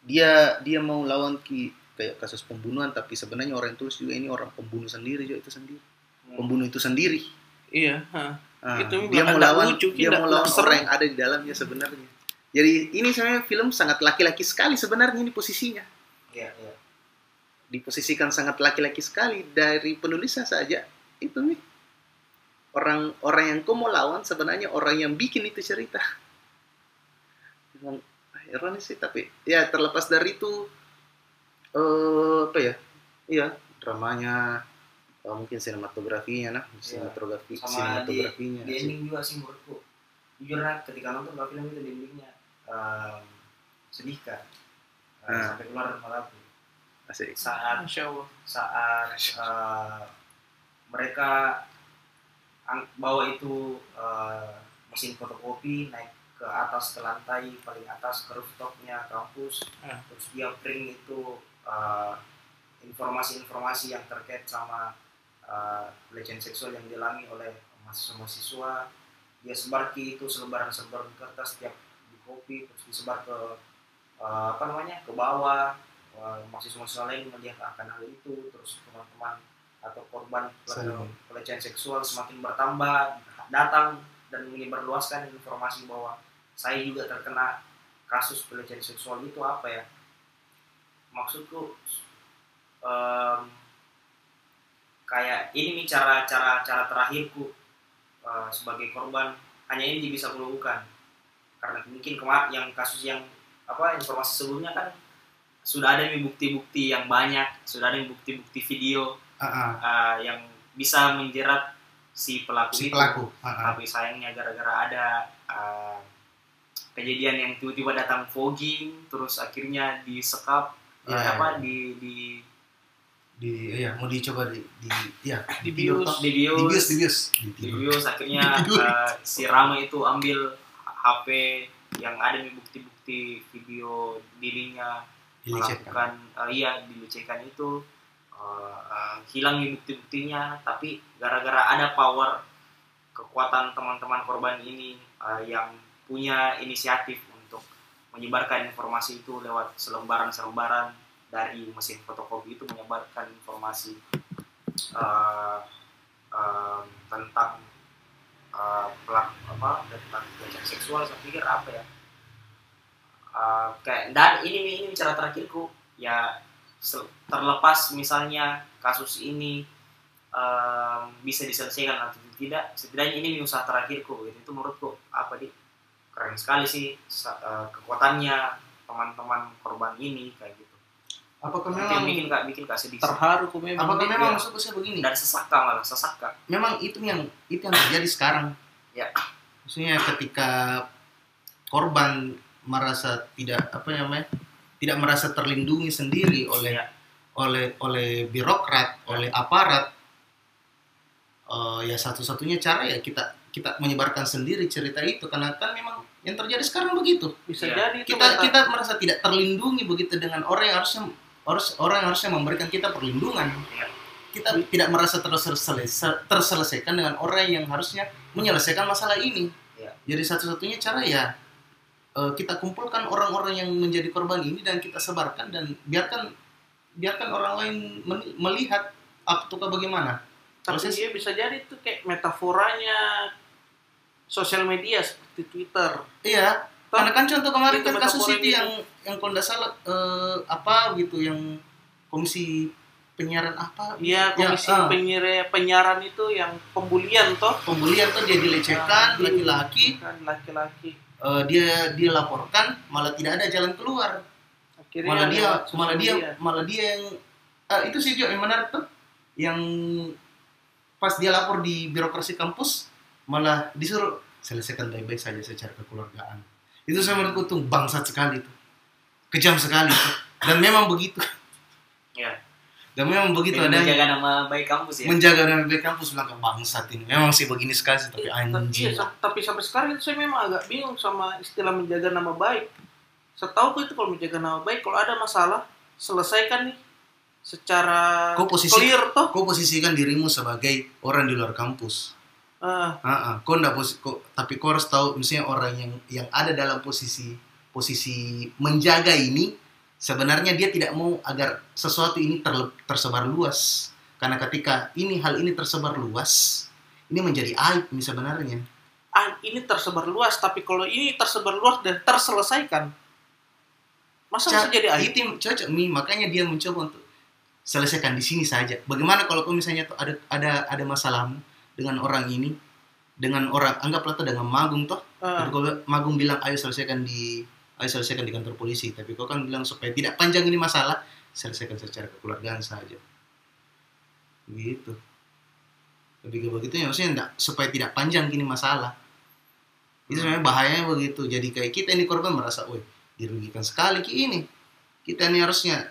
dia dia mau lawan ki kayak kasus pembunuhan tapi sebenarnya orang tulis juga ini orang pembunuh sendiri juga itu sendiri Hmm. pembunuh itu sendiri Iya. ha. Ah, Itu dia mau lawan lucu, dia mau lawan orang yang ada di dalamnya sebenarnya. Jadi ini sebenarnya film sangat laki-laki sekali sebenarnya ini posisinya. Iya, iya. diposisikan sangat laki-laki sekali dari penulisnya saja itu nih. Orang orang yang kau mau lawan sebenarnya orang yang bikin itu cerita. Memang ah, ironis sih tapi ya terlepas dari itu eh apa ya? Iya dramanya eh, mungkin sinematografinya nah sinematografi Sama di, sinematografinya di ending juga sih menurutku. Jujur lah, ketika nonton kalau film itu di endingnya um, sedih kan. Uh, Ah. Sampai keluar mataku. asik Saat saat uh, mereka bawa itu uh, mesin fotokopi naik ke atas ke lantai paling atas ke rooftopnya kampus Ah. terus dia print itu uh, informasi-informasi yang terkait sama uh, pelecehan seksual yang dialami oleh mahasiswa-mahasiswa. Dia sebar ke itu selebaran-selebaran kertas setiap di kopi terus disebar ke uh, apa namanya ke bawah. Wah, mahasiswa-mahasiswa lain melihat akan hal itu terus teman-teman atau korban pelecehan seksual semakin bertambah datang dan menyebarluaskan informasi bahwa saya juga terkena kasus pelecehan seksual. Itu apa ya? Maksudku em, kayak ini nih cara cara cara terakhirku eh, sebagai korban hanya ini bisa kulakukan karena mungkin kemarin yang kasus yang apa informasi sebelumnya kan sudah ada nih bukti-bukti yang banyak sudah ada bukti-bukti video Ah, ah, uh, yang bisa menjerat si pelaku si itu. pelaku Ah, ah. Tapi sayangnya gara-gara ada uh, kejadian yang tiba-tiba datang fogging, terus akhirnya disekap, uh, Iya, apa di di di ya mau dicoba di di ya Di bius. di bios, di bius di bius di bios, akhirnya uh, si Rama itu ambil HP yang ada nih bukti-bukti video dirinya. Melakukan uh, iya dilecehkan itu uh, uh, hilang nih bukti-buktinya. Tapi gara-gara ada power kekuatan teman-teman korban ini uh, yang punya inisiatif untuk menyebarkan informasi itu lewat selembaran-selembaran dari mesin fotokopi itu menyebarkan informasi uh, um, tentang uh, pelak apa tentang pelecehan seksual. Saya pikir apa ya? Uh, kayak dan ini ini cara terakhirku ya terlepas misalnya kasus ini um, bisa diselesaikan atau tidak setidaknya ini usaha terakhirku gitu. itu menurutku apa di keren sekali sih uh, kekuatannya teman-teman korban ini kayak gitu apakah Itu yang memang bikin kak bikin kak sedih. Terharu ku memang. apakah memang ya. maksudku saya begini dan sesaka malah sesaka memang itu yang itu yang terjadi sekarang Ya. maksudnya ketika korban merasa tidak apa namanya tidak merasa terlindungi sendiri oleh Ya. oleh oleh birokrat oleh aparat eh, ya satu-satunya cara ya kita kita menyebarkan sendiri cerita itu karena kan memang yang terjadi sekarang begitu Bisa Iya. jadi itu kita kita merasa tidak terlindungi begitu dengan orang yang harusnya harus orang yang harusnya memberikan kita perlindungan Iya. kita tidak merasa terselesaikan terselesaikan dengan orang yang harusnya menyelesaikan masalah ini Iya. jadi satu-satunya cara ya eh, kita kumpulkan orang-orang yang menjadi korban ini dan kita sebarkan dan biarkan biarkan orang lain melihat apakah bagaimana Tapi proses- dia bisa jadi itu kayak metaforanya sosial media seperti Twitter. iya karena kan contoh kemarin kan kasus itu yang yang kalau salah eh, apa gitu yang komisi penyiaran apa Iya, komisi ah. penyire- penyiaran itu yang pembulian toh pembulian tuh dia dilecehkan Di- laki-laki laki-laki. eh, dia dia laporkan malah tidak ada jalan keluar Akhirnya malah dia malah dia media. malah dia yang Ah, itu sih Jo yang menarik tuh yang pas dia lapor di birokrasi kampus malah disuruh selesaikan baik-baik saja secara kekeluargaan itu saya menurutku tuh bangsat sekali tuh kejam sekali tuh. dan memang begitu Ya. dan memang begitu ada menjaga nama baik kampus ya. menjaga nama baik kampus bilang bangsat ini memang sih begini sekali sih, tapi Iya, tapi, anjing iya, tapi sampai sekarang itu saya memang agak bingung sama istilah menjaga nama baik. Setahu itu kalau menjaga nama baik, kalau ada masalah, selesaikan nih secara Kau posisi- clear toh. kau posisikan dirimu sebagai orang di luar kampus Ah, Ah, ah. kau ndak kau- tapi kau harus tahu misalnya orang yang yang ada dalam posisi posisi menjaga ini sebenarnya dia tidak mau agar sesuatu ini terle- tersebar luas. Karena ketika ini hal ini tersebar luas ini menjadi aib ini sebenarnya. Ah, ini tersebar luas, tapi kalau ini tersebar luas dan terselesaikan, masa bisa jadi aib? itu cocok nih makanya dia mencoba untuk selesaikan di sini saja. Bagaimana kalau kau misalnya tuh ada ada ada masalahmu dengan orang ini dengan orang anggaplah tuh dengan magung toh kalau Magung bilang ayo selesaikan di ayo selesaikan di kantor polisi, tapi kau kan bilang supaya tidak panjang ini masalah, selesaikan secara kekeluargaan saja. Begitu. Lebih ke begitu ya maksudnya enggak, supaya tidak panjang gini masalah. Itu sebenarnya bahayanya begitu. Jadi kayak kita ini korban merasa, woi dirugikan sekali ki ini. Kita ini harusnya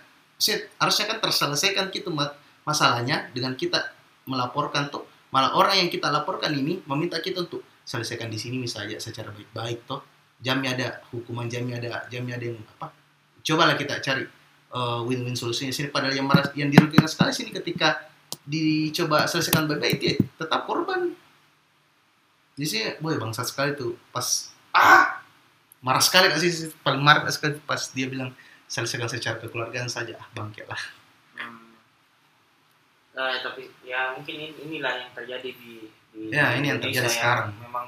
harusnya kan terselesaikan gitu ma- masalahnya dengan kita melaporkan tuh malah orang yang kita laporkan ini meminta kita untuk selesaikan di sini misalnya secara baik-baik toh. Jamnya ada hukuman jamnya ada jamnya ada yang apa? Cobalah kita cari uh, win-win solusinya. Sini padahal yang maras, yang dirugikan sekali sini ketika dicoba selesaikan baik-baik dia tetap korban. Jadi sih boy bangsat sekali tuh pas ah! Marah sekali gak sih? Paling marah sekali pas dia bilang selesaikan secara kekeluargaan saja ah bangke lah. Hmm. Eh, tapi ya mungkin ini- inilah yang terjadi di, di Ya, ini yang Indonesia terjadi sekarang. Memang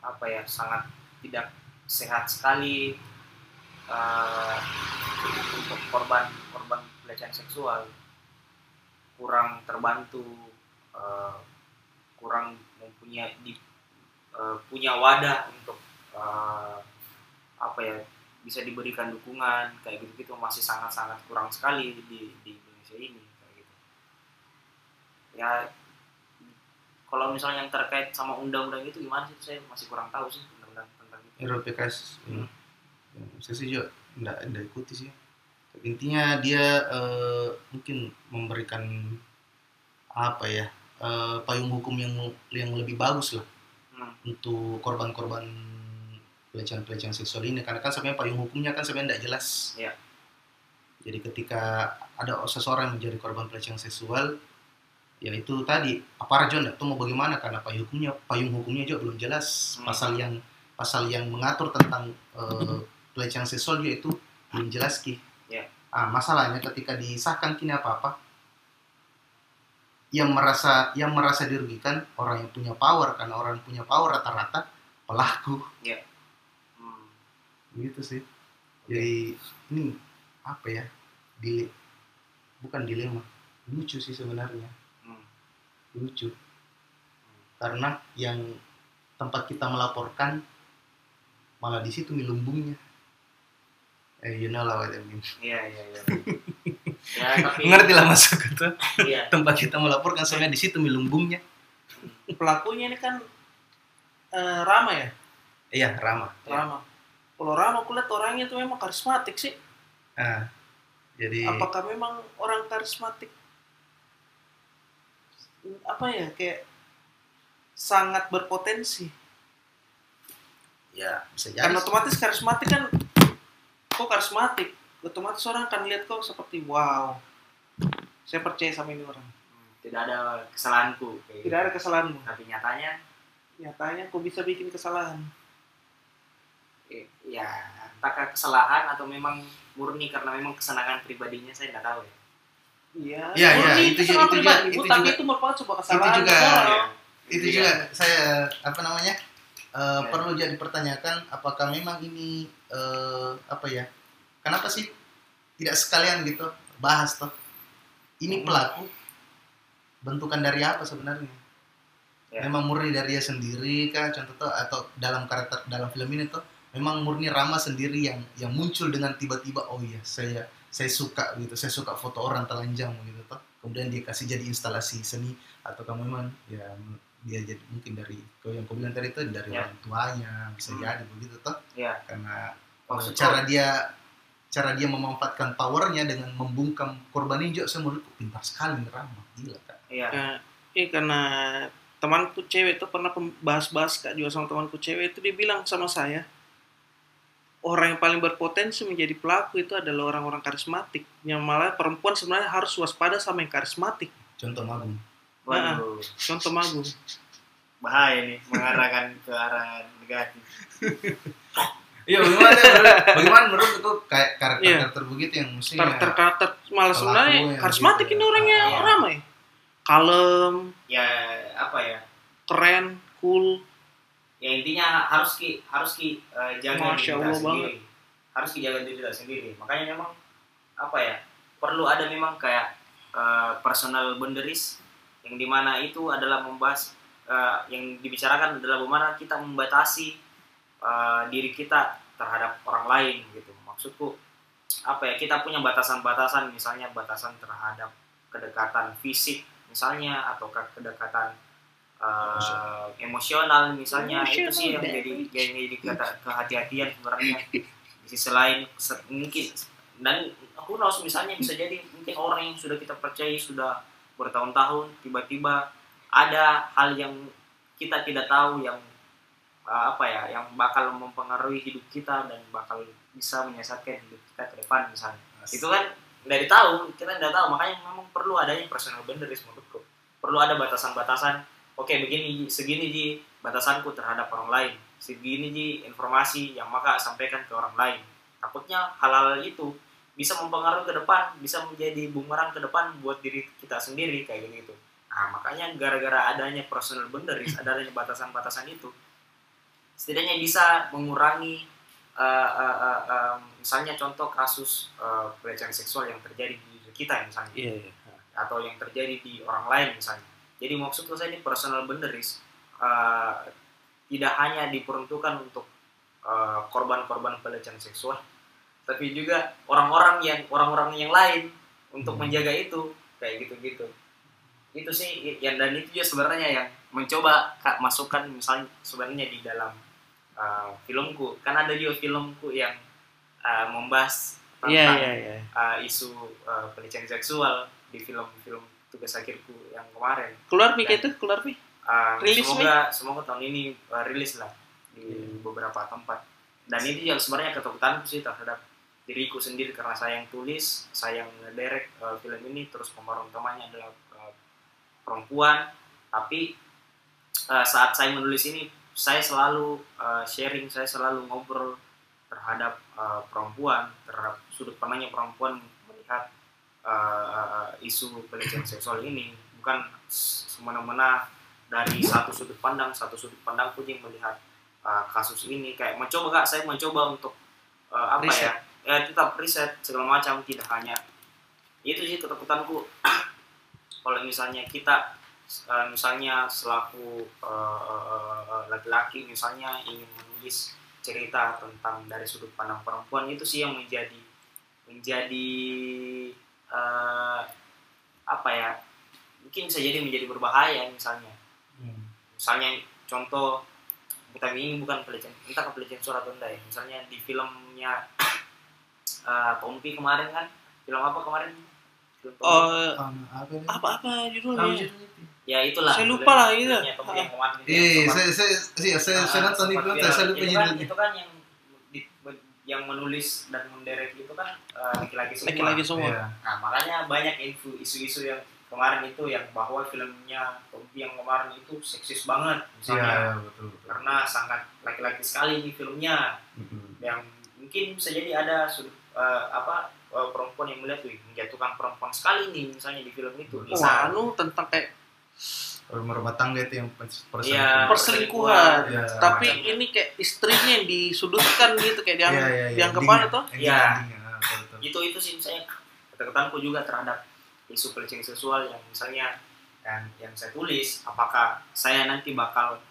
apa ya sangat tidak sehat sekali eh, untuk korban korban pelecehan seksual kurang terbantu eh, kurang mempunyai di, eh, punya wadah untuk eh, apa ya bisa diberikan dukungan kayak gitu gitu masih sangat sangat kurang sekali di, di Indonesia ini ya kalau misalnya yang terkait sama undang-undang itu gimana sih? Saya masih kurang tahu sih undang-undang tentang itu. RPKS Hmm. ya, saya sih juga enggak, enggak ikuti sih. Tapi intinya dia eh, mungkin memberikan apa ya eh, payung hukum yang yang lebih bagus lah Hmm. untuk korban-korban pelecehan-pelecehan seksual ini. Karena kan sebenarnya payung hukumnya kan sebenarnya tidak jelas. Iya. jadi ketika ada seseorang yang menjadi korban pelecehan seksual ya itu tadi aparat juga nggak tahu mau bagaimana? Karena payung hukumnya payung hukumnya juga belum jelas. Hmm. pasal yang pasal yang mengatur tentang eh, pelecehan seksual juga itu belum jelas ki. Iya. ah masalahnya ketika disahkan kini apa apa? Yang merasa yang merasa dirugikan orang yang punya power karena orang yang punya power rata-rata pelaku. Hmm. gitu sih. Jadi ini apa ya? Dile bukan dilema lucu sih sebenarnya. Lucu. Karena yang tempat kita melaporkan malah di situ lumbungnya. Eh you know lah what I mean. Iya iya iya. Ya tapi ngerti lah masuk itu iya. Tempat kita melaporkan soalnya di situ lumbungnya. Pelakunya ini kan eh, Rama ya, iya Rama. Rama. Kalau Rama aku lihat orangnya itu memang karismatik sih. ah jadi Apakah memang orang karismatik? Apa ya kayak sangat berpotensi. ya bisa jadi Karena otomatis karismatik kan, kok karismatik, otomatis orang akan lihat kok seperti wow. Saya percaya sama ini orang. Hmm, tidak ada kesalahanku kayak. Tidak ada kesalahanmu. tapi nyatanya Nyatanya kok bisa bikin kesalahan. eh, ya entahkah kesalahan atau memang murni karena memang kesenangan pribadinya saya nggak tahu ya Iya. Iya, iya, murni itu itu pribadi, juga- itu tapi juga- itu merupakan sebuah kesalahan juga- orang. itu Iya. juga saya apa namanya eh, Ya. perlu jadi pertanyakan apakah memang ini eh, apa ya kenapa sih tidak sekalian gitu bahas toh ini Hmm. pelaku bentukan dari apa sebenarnya Ya. memang murni dari dia sendiri kah contoh tuh atau dalam karakter dalam film ini tuh memang murni Rama sendiri yang yang muncul dengan tiba-tiba oh iya saya saya suka gitu saya suka foto orang telanjang gitu toh. Kemudian dia kasih jadi instalasi seni atau kamu memang ya dia jadi mungkin dari kau yang kau bilang tadi itu dari Ya. orang tuanya bisa Hmm. jadi begitu toh. Ya. Karena eh, Maksud cara dia cara dia memanfaatkan powernya dengan membungkam korban hijau saya menurutku pintar sekali ramah gila kak. Iya. Ya, iya karena temanku cewek tuh pernah bahas-bahas kak juga sama temanku cewek itu dia bilang sama saya orang yang paling berpotensi menjadi pelaku itu adalah orang-orang karismatik yang malah perempuan sebenarnya harus waspada sama yang karismatik. Contoh magung. Waduh. contoh magung. Bahaya nih mengarahkan ke arah negatif. Iya bagaimana menurut- bagaimana menurut itu kayak karakter Iya. karakter begitu yang mestinya karakter-karismatik malah Pelaku sebenarnya yang karismatik gitu ini ya. orangnya Iya. ramai. Kalem. Ya apa ya? Keren cool ya intinya harus ki harus ki eh, jaga Masya diri kita Allah sendiri. harus ki jaga diri kita sendiri. Makanya memang apa ya perlu ada memang kayak eh, personal boundaries yang di mana itu adalah membahas eh, yang dibicarakan adalah bagaimana kita membatasi eh, diri kita terhadap orang lain gitu. Maksudku apa ya kita punya batasan-batasan misalnya batasan terhadap kedekatan fisik misalnya atau ke- kedekatan uh, emosional misalnya. Itu sih yang jadi yang jadi kata kehati-hatian sebenarnya. Di sisi lain mungkin dan who knows misalnya bisa jadi mungkin orang yang sudah kita percaya sudah bertahun-tahun tiba-tiba ada hal yang kita tidak tahu yang uh, apa ya yang bakal mempengaruhi hidup kita dan bakal bisa menyesatkan hidup kita ke depan misalnya. Itu kan dari tahu kita tidak tahu. Makanya memang perlu adanya personal boundaries menurutku. Perlu ada batasan-batasan oke begini Ji, segini ji batasanku terhadap orang lain. Segini ji informasi yang maka sampaikan ke orang lain. Takutnya hal-hal itu bisa mempengaruhi ke depan bisa menjadi bumerang ke depan buat diri kita sendiri kayak gitu nah makanya gara-gara adanya personal boundaries adanya batasan-batasan itu setidaknya bisa mengurangi eh, eh, eh, eh, misalnya contoh kasus eh, pelecehan seksual yang terjadi di kita misalnya. Iya iya. Atau yang terjadi di orang lain misalnya. Jadi maksudku saya ini personal boundaries uh, tidak hanya diperuntukkan untuk uh, korban-korban pelecehan seksual, tapi juga orang-orang yang orang-orang yang lain untuk Hmm. menjaga itu kayak gitu-gitu. Itu sih yang dan itu juga sebenarnya yang mencoba Kak masukkan misalnya sebenarnya di dalam uh, filmku. Kan ada juga filmku yang uh, membahas tentang iya iya iya uh, isu uh, pelecehan seksual di film-film tugas akhirku yang kemarin. keluar nih itu keluar nih Uh, Rilis semoga semoga tahun ini uh, rilis lah di Iya. beberapa tempat. Dan itu yang sebenarnya ketakutanku sih terhadap diriku sendiri karena saya yang tulis, saya yang ngedirect uh, film ini, terus pemeran utamanya adalah uh, perempuan. Tapi uh, saat saya menulis ini, saya selalu uh, sharing, saya selalu ngobrol terhadap uh, perempuan, terhadap sudut pandangnya perempuan melihat uh, isu pelecehan seksual ini bukan semena-mena dari satu sudut pandang satu sudut pandang pun yang melihat uh, kasus ini. Kayak mencoba kak saya mencoba untuk uh, apa Riset. ya ya tetap riset segala macam tidak hanya itu sih ketakutanku. Kalau misalnya kita uh, misalnya selaku uh, uh, uh, laki-laki misalnya ingin menulis cerita tentang dari sudut pandang perempuan itu sih yang menjadi menjadi uh, apa ya mungkin bisa jadi menjadi berbahaya misalnya. Hmm. misalnya contoh kita ini bukan pelecehan entah ke pelecehan suara atau enggak ya. Misalnya di filmnya uh, Tompi kemarin kan? Film apa kemarin? Film oh Ah, apa apa Ah, judulnya? Itu. ya itulah. Saya lupa lah, itu. Iya, iya, sempat- saya saya saya saya, saya Ah, nonton di saya lupa kan, judulnya. itu kan yang yang menulis dan mendirect itu kan uh, laki-laki semua laki-laki semua Iya. Nah, makanya banyak info isu-isu yang kemarin itu yang bahwa filmnya yang kemarin itu seksis banget misalnya iya, betul betul. karena sangat laki-laki sekali di filmnya Mhm. yang mungkin bisa jadi ada sudut eh, apa eh, perempuan yang melihat wih menjatuhkan perempuan sekali nih misalnya di film itu oh, bisa anu tentang kayak Rumah rumah tangga itu yang Iya, perselingkuhan Iya. tapi Macam- ini kayak istrinya yang disudutkan gitu kayak yang Iya, iya, yang ke mana Dingin. tuh Yang Iya. ah, betul, betul. itu itu sih saya ketakutanku juga terhadap isu pelecehan seksual yang misalnya yang yang saya tulis apakah saya nanti bakal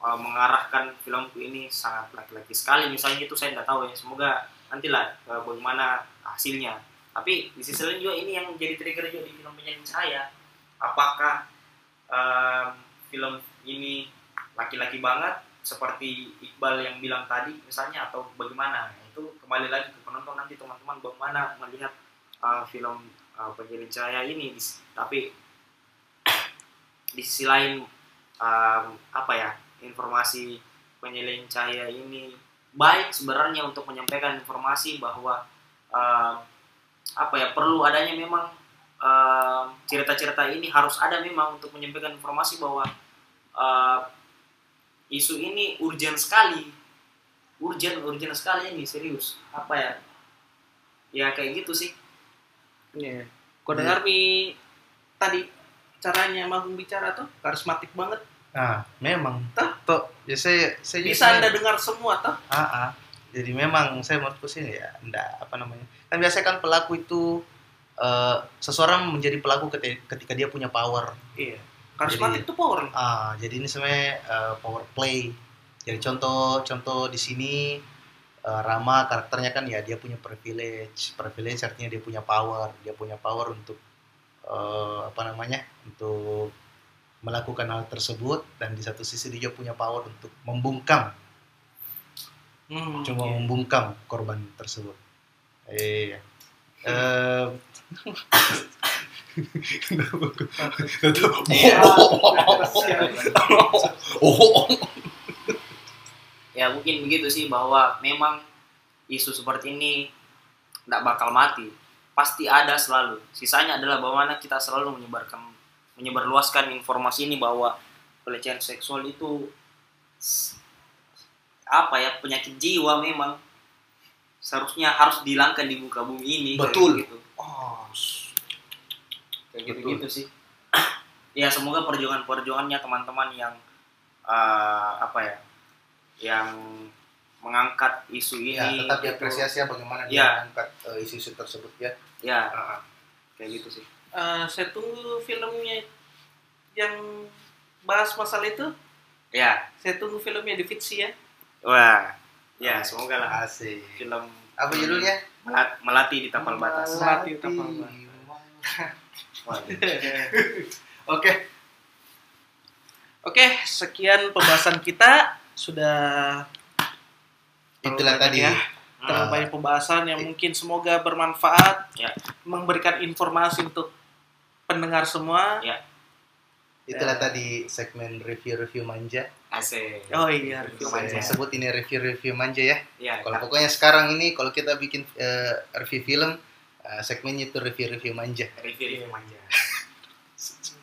uh, mengarahkan filmku ini sangat laki-laki sekali misalnya itu saya tidak tahu ya semoga nantilah uh, bagaimana hasilnya tapi di sisi lain juga ini yang jadi trigger juga di film penyalin saya apakah em, film ini laki-laki banget seperti Iqbal yang bilang tadi misalnya atau bagaimana. Itu kembali lagi ke penonton. Nanti teman-teman bagaimana melihat uh, film uh, penyalin saya ini. Tapi di sisi lain um, apa ya informasi penyalin cahaya ini baik sebenarnya untuk menyampaikan informasi bahwa um, apa ya perlu adanya memang cerita-cerita ini harus ada memang untuk menyampaikan informasi bahwa uh, isu ini urgent sekali urgent urgent sekali ini serius apa ya ya kayak gitu sih Iya. Kau dengar mi tadi caranya Magung bicara tuh karismatik banget. Nah, memang. Tah? Toh, ya saya, saya juga Bisa sebenarnya- anda dengar semua tuh. Ah, ah. Jadi memang saya menurutku sih ya, enggak apa namanya. Kan biasanya kan pelaku itu eh, seseorang menjadi pelaku keti- ketika dia punya power. Iya. Karismatik tuh power. Ah, jadi ini sebenarnya eh, power play. Jadi contoh contoh di sini eh, Rama karakternya kan ya dia punya privilege. Privilege artinya dia punya power. Dia punya power untuk eh, apa namanya? Untuk melakukan hal tersebut dan di satu sisi dia punya power untuk membungkam Hmm, cuma iya. membungkam korban tersebut. Iya. Eh, Ya mungkin begitu sih bahwa memang isu seperti ini tidak bakal mati. Pasti ada selalu. Sisanya adalah bagaimana kita selalu menyebarkan menyebarluaskan informasi ini bahwa pelecehan seksual itu apa ya penyakit jiwa memang seharusnya harus dihilangkan di muka bumi ini kayak Betul. gitu. oh, kayak gitu gitu sih ya semoga perjuangan perjuangannya teman-teman yang eh, apa ya yang mengangkat isu ini ya tetap itu- diapresiasi ya bagaimana dia Iya. mengangkat eh, isu-isu tersebut ya. ya Ah, ah. kayak gitu sih Eh, saya tunggu filmnya yang bahas masalah itu. ya Saya tunggu filmnya di Fitsi ya. wah ya semoga lah Asik. film Apa judulnya? Melat- melati di tapal batas Melati tapal Waduh. Oke. Oke, sekian pembahasan kita sudah Itulah tadi. ya. Terlalu Ah. banyak pembahasan yang mungkin semoga bermanfaat, Ya. memberikan informasi untuk pendengar semua. Ya. Itulah Ya. tadi segmen review-review manja. Asik Oh iya, review Saya manja. manja. sebut ini review-review manja ya. ya Kalau pokoknya sekarang ini kalau kita bikin eh, review film, eh, segmennya itu review-review manja. review review manja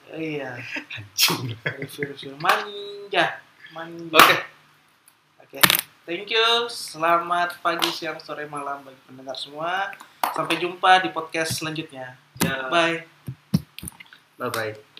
Iya, Hancur. review-review manja. Manja. Oke. Oke, thank you. Selamat pagi, siang, sore, malam bagi pendengar semua. Sampai jumpa di podcast selanjutnya. Ya. Bye. Bye bye.